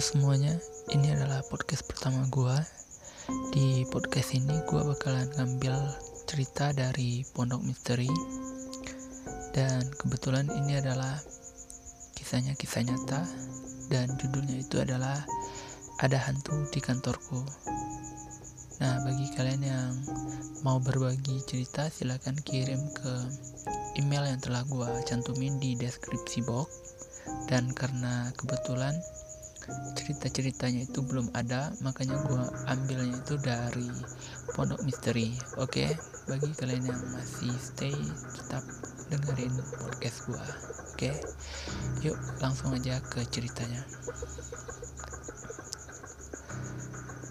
Semuanya, ini adalah podcast pertama gue. Di podcast ini gue bakalan ngambil cerita dari Pondok Misteri. Dan kebetulan ini adalah kisahnya kisah nyata dan judulnya itu adalah Ada Hantu di Kantorku. Nah, bagi kalian yang mau berbagi cerita silahkan kirim ke email yang telah gue cantumin di deskripsi box dan karena kebetulan cerita-ceritanya itu belum ada makanya gue ambilnya itu dari pondok misteri oke okay? bagi kalian yang masih stay tetap dengerin podcast gue oke okay? yuk langsung aja ke ceritanya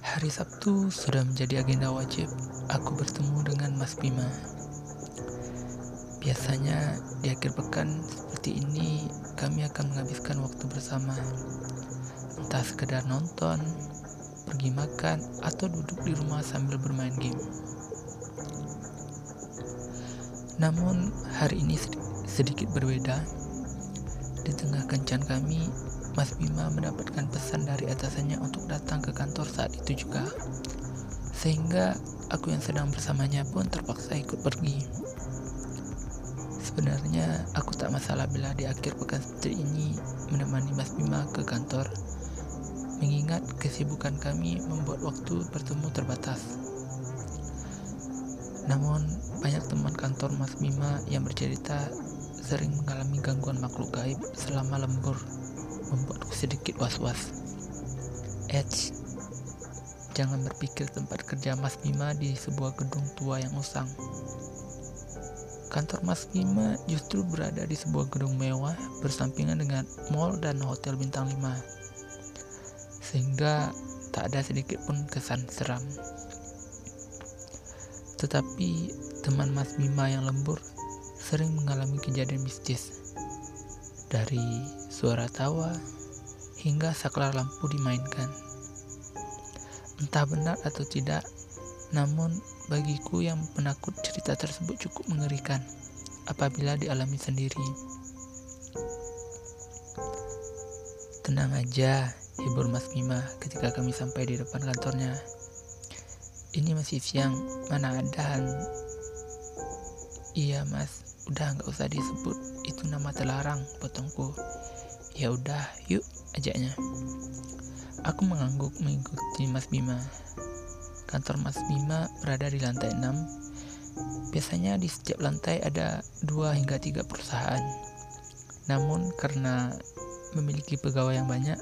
hari Sabtu sudah menjadi agenda wajib aku bertemu dengan Mas Bima biasanya di akhir pekan seperti ini kami akan menghabiskan waktu bersama entah sekedar nonton, pergi makan, atau duduk di rumah sambil bermain game. Namun hari ini sedikit berbeda. Di tengah kencan kami, Mas Bima mendapatkan pesan dari atasannya untuk datang ke kantor saat itu juga. Sehingga aku yang sedang bersamanya pun terpaksa ikut pergi. Sebenarnya aku tak masalah bila di akhir pekan seperti ini menemani Mas Bima ke kantor mengingat kesibukan kami membuat waktu bertemu terbatas. Namun, banyak teman kantor Mas Bima yang bercerita sering mengalami gangguan makhluk gaib selama lembur, membuatku sedikit was-was. Edge, jangan berpikir tempat kerja Mas Bima di sebuah gedung tua yang usang. Kantor Mas Bima justru berada di sebuah gedung mewah bersampingan dengan mall dan hotel bintang 5 sehingga tak ada sedikit pun kesan seram. Tetapi teman Mas Bima yang lembur sering mengalami kejadian mistis. Dari suara tawa hingga saklar lampu dimainkan. Entah benar atau tidak, namun bagiku yang penakut cerita tersebut cukup mengerikan apabila dialami sendiri. Tenang aja, Hibur Mas Bima ketika kami sampai di depan kantornya. Ini masih siang, mana ada Iya mas, udah nggak usah disebut, itu nama terlarang, potongku. Ya udah, yuk, ajaknya. Aku mengangguk mengikuti Mas Bima. Kantor Mas Bima berada di lantai 6. Biasanya di setiap lantai ada dua hingga tiga perusahaan. Namun karena memiliki pegawai yang banyak,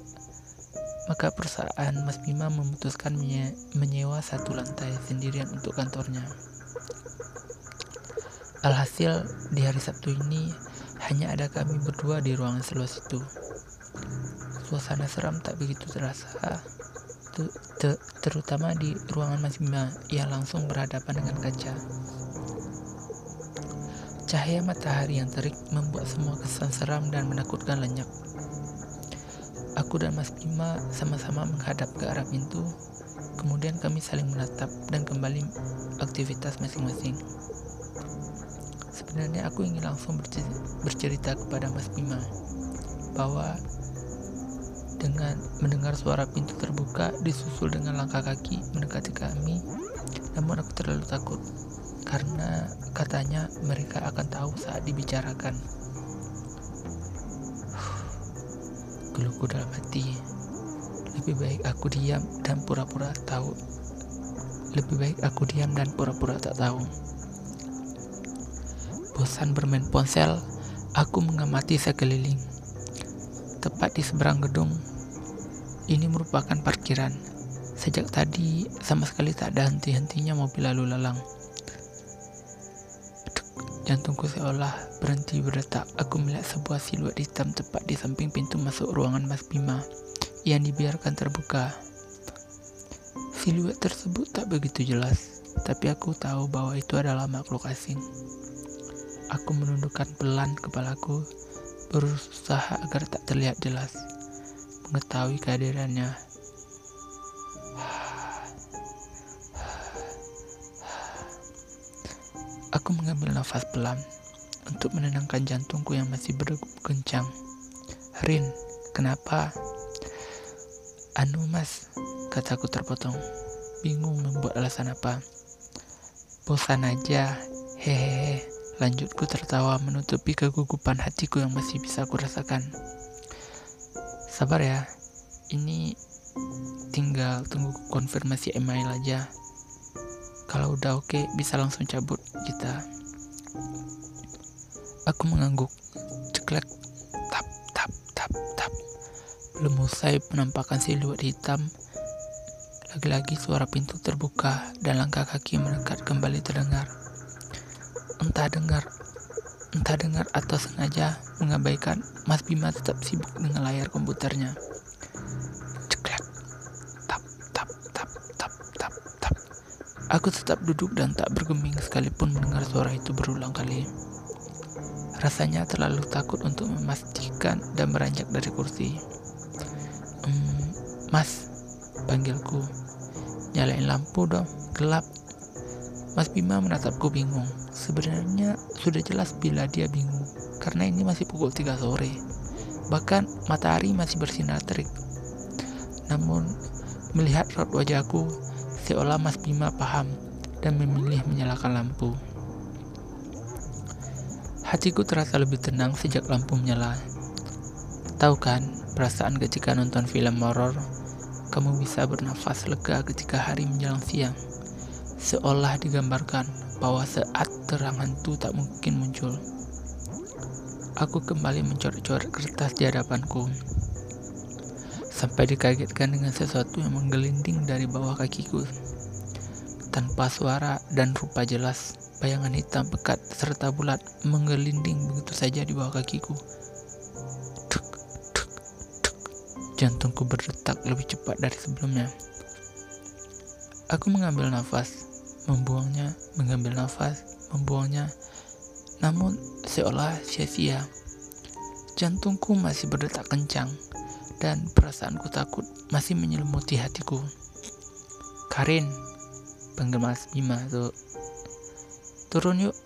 maka perusahaan Mas Bima memutuskan menyewa satu lantai sendirian untuk kantornya. Alhasil, di hari Sabtu ini hanya ada kami berdua di ruangan seluas itu. Suasana seram tak begitu terasa, terutama di ruangan Mas Bima yang langsung berhadapan dengan kaca. Cahaya matahari yang terik membuat semua kesan seram dan menakutkan lenyap. Aku dan Mas Bima sama-sama menghadap ke arah pintu, kemudian kami saling menatap dan kembali aktivitas masing-masing. Sebenarnya aku ingin langsung bercerita kepada Mas Bima bahwa dengan mendengar suara pintu terbuka disusul dengan langkah kaki mendekati kami, namun aku terlalu takut karena katanya mereka akan tahu saat dibicarakan. Geluhku dalam hati. Lebih baik aku diam dan pura-pura tahu. Lebih baik aku diam dan pura-pura tak tahu. Bosan bermain ponsel, aku mengamati sekeliling. Tepat di seberang gedung, ini merupakan parkiran. Sejak tadi sama sekali tak ada henti-hentinya mobil lalu lalang. Jantungku seolah berhenti berdetak. Aku melihat sebuah siluet hitam tepat di samping pintu masuk ruangan Mas Bima yang dibiarkan terbuka. Siluet tersebut tak begitu jelas, tapi aku tahu bahwa itu adalah makhluk asing. Aku menundukkan pelan kepalaku, berusaha agar tak terlihat jelas. Mengetahui kehadirannya, Aku mengambil nafas pelan untuk menenangkan jantungku yang masih berdegup kencang. Rin, kenapa? Anu mas, kataku terpotong. Bingung membuat alasan apa. Bosan aja, hehehe. Lanjutku tertawa menutupi kegugupan hatiku yang masih bisa aku rasakan. Sabar ya, ini tinggal tunggu konfirmasi email aja. Kalau udah oke, bisa langsung cabut kita. Aku mengangguk, ceklek, tap, tap, tap, tap. Belum usai penampakan siluet hitam, lagi-lagi suara pintu terbuka dan langkah kaki mendekat kembali terdengar. Entah dengar, entah dengar atau sengaja mengabaikan, Mas Bima tetap sibuk dengan layar komputernya. Ceklek, tap, tap, tap, tap, tap, tap. Aku tetap duduk dan tak bergeming sekalipun mendengar suara itu berulang kali. Rasanya terlalu takut untuk memastikan dan beranjak dari kursi. Ehm, mas, panggilku. Nyalain lampu dong, gelap. Mas Bima menatapku bingung. Sebenarnya sudah jelas bila dia bingung, karena ini masih pukul 3 sore. Bahkan matahari masih bersinar terik. Namun, melihat raut wajahku, seolah Mas Bima paham dan memilih menyalakan lampu. Hatiku terasa lebih tenang sejak lampu menyala. Tahu kan, perasaan ketika nonton film horor, kamu bisa bernafas lega ketika hari menjelang siang. Seolah digambarkan bahwa saat terang hantu tak mungkin muncul. Aku kembali mencoret-coret kertas di hadapanku. Sampai dikagetkan dengan sesuatu yang menggelinding dari bawah kakiku. Tanpa suara dan rupa jelas, Bayangan hitam pekat serta bulat menggelinding begitu saja di bawah kakiku. Duk, duk, duk. Jantungku berdetak lebih cepat dari sebelumnya. Aku mengambil nafas, membuangnya, mengambil nafas, membuangnya. Namun seolah sia-sia. Jantungku masih berdetak kencang dan perasaanku takut masih menyelimuti hatiku. Karin, panggil Mas Bima tuh Turun yuk.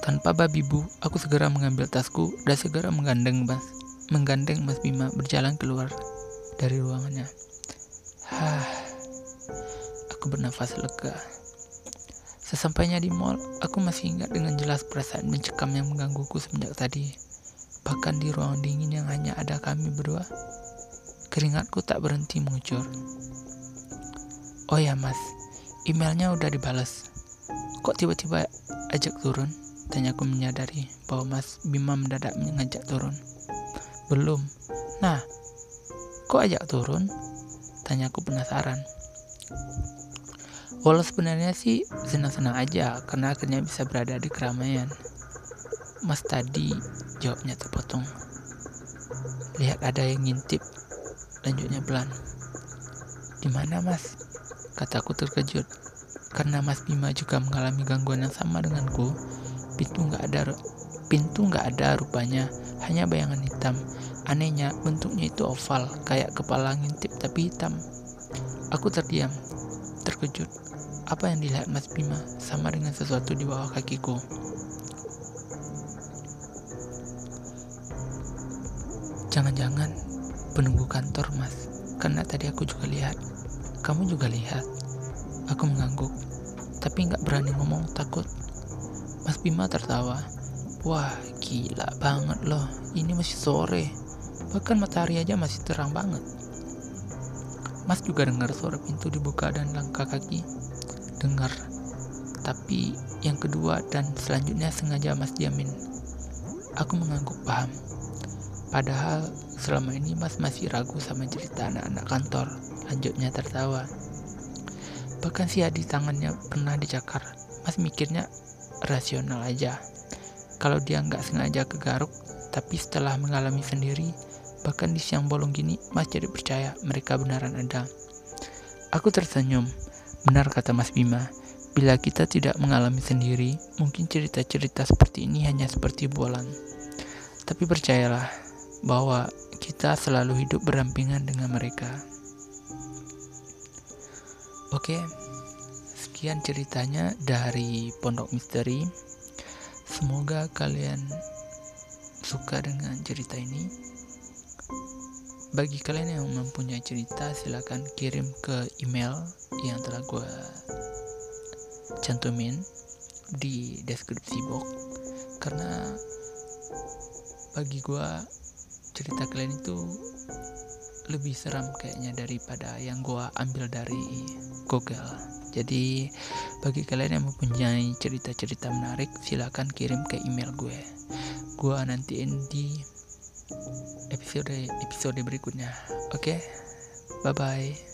Tanpa babi bu, aku segera mengambil tasku dan segera menggandeng Mas, menggandeng Mas Bima berjalan keluar dari ruangannya. Hah, aku bernafas lega. Sesampainya di mall, aku masih ingat dengan jelas perasaan mencekam yang menggangguku semenjak tadi. Bahkan di ruang dingin yang hanya ada kami berdua, keringatku tak berhenti mengucur. Oh ya mas, emailnya udah dibalas. Kok tiba-tiba ajak turun? Tanyaku menyadari bahwa Mas Bima mendadak mengajak turun. Belum. Nah, kok ajak turun? Tanyaku penasaran. Walau sebenarnya sih senang-senang aja karena akhirnya bisa berada di keramaian. Mas tadi jawabnya terpotong. Lihat ada yang ngintip. Lanjutnya pelan. Di mana mas? Kataku terkejut. Karena Mas Bima juga mengalami gangguan yang sama denganku, pintu nggak ada pintu nggak ada rupanya, hanya bayangan hitam. Anehnya bentuknya itu oval, kayak kepala ngintip tapi hitam. Aku terdiam, terkejut. Apa yang dilihat Mas Bima sama dengan sesuatu di bawah kakiku. Jangan-jangan penunggu kantor, Mas. Karena tadi aku juga lihat. Kamu juga lihat. Aku mengangguk, tapi nggak berani ngomong takut. Mas Bima tertawa. Wah, gila banget loh. Ini masih sore. Bahkan matahari aja masih terang banget. Mas juga dengar suara pintu dibuka dan langkah kaki. Dengar. Tapi yang kedua dan selanjutnya sengaja Mas diamin. Aku mengangguk paham. Padahal selama ini Mas masih ragu sama cerita anak-anak kantor. Lanjutnya tertawa. Bahkan si di tangannya pernah dicakar. Mas mikirnya rasional aja. Kalau dia nggak sengaja kegaruk, tapi setelah mengalami sendiri, bahkan di siang bolong gini, Mas jadi percaya mereka benaran ada. Aku tersenyum. Benar kata Mas Bima, bila kita tidak mengalami sendiri, mungkin cerita-cerita seperti ini hanya seperti bualan. Tapi percayalah bahwa kita selalu hidup berampingan dengan mereka. Oke, sekian ceritanya dari Pondok Misteri. Semoga kalian suka dengan cerita ini. bagi kalian yang mempunyai cerita silahkan kirim ke email yang telah gue cantumin di deskripsi box karena bagi gue cerita kalian itu lebih seram kayaknya daripada yang gue ambil dari Google. Jadi bagi kalian yang mempunyai cerita-cerita menarik silahkan kirim ke email gue. Gue nantiin di episode episode berikutnya. Oke, okay? bye bye.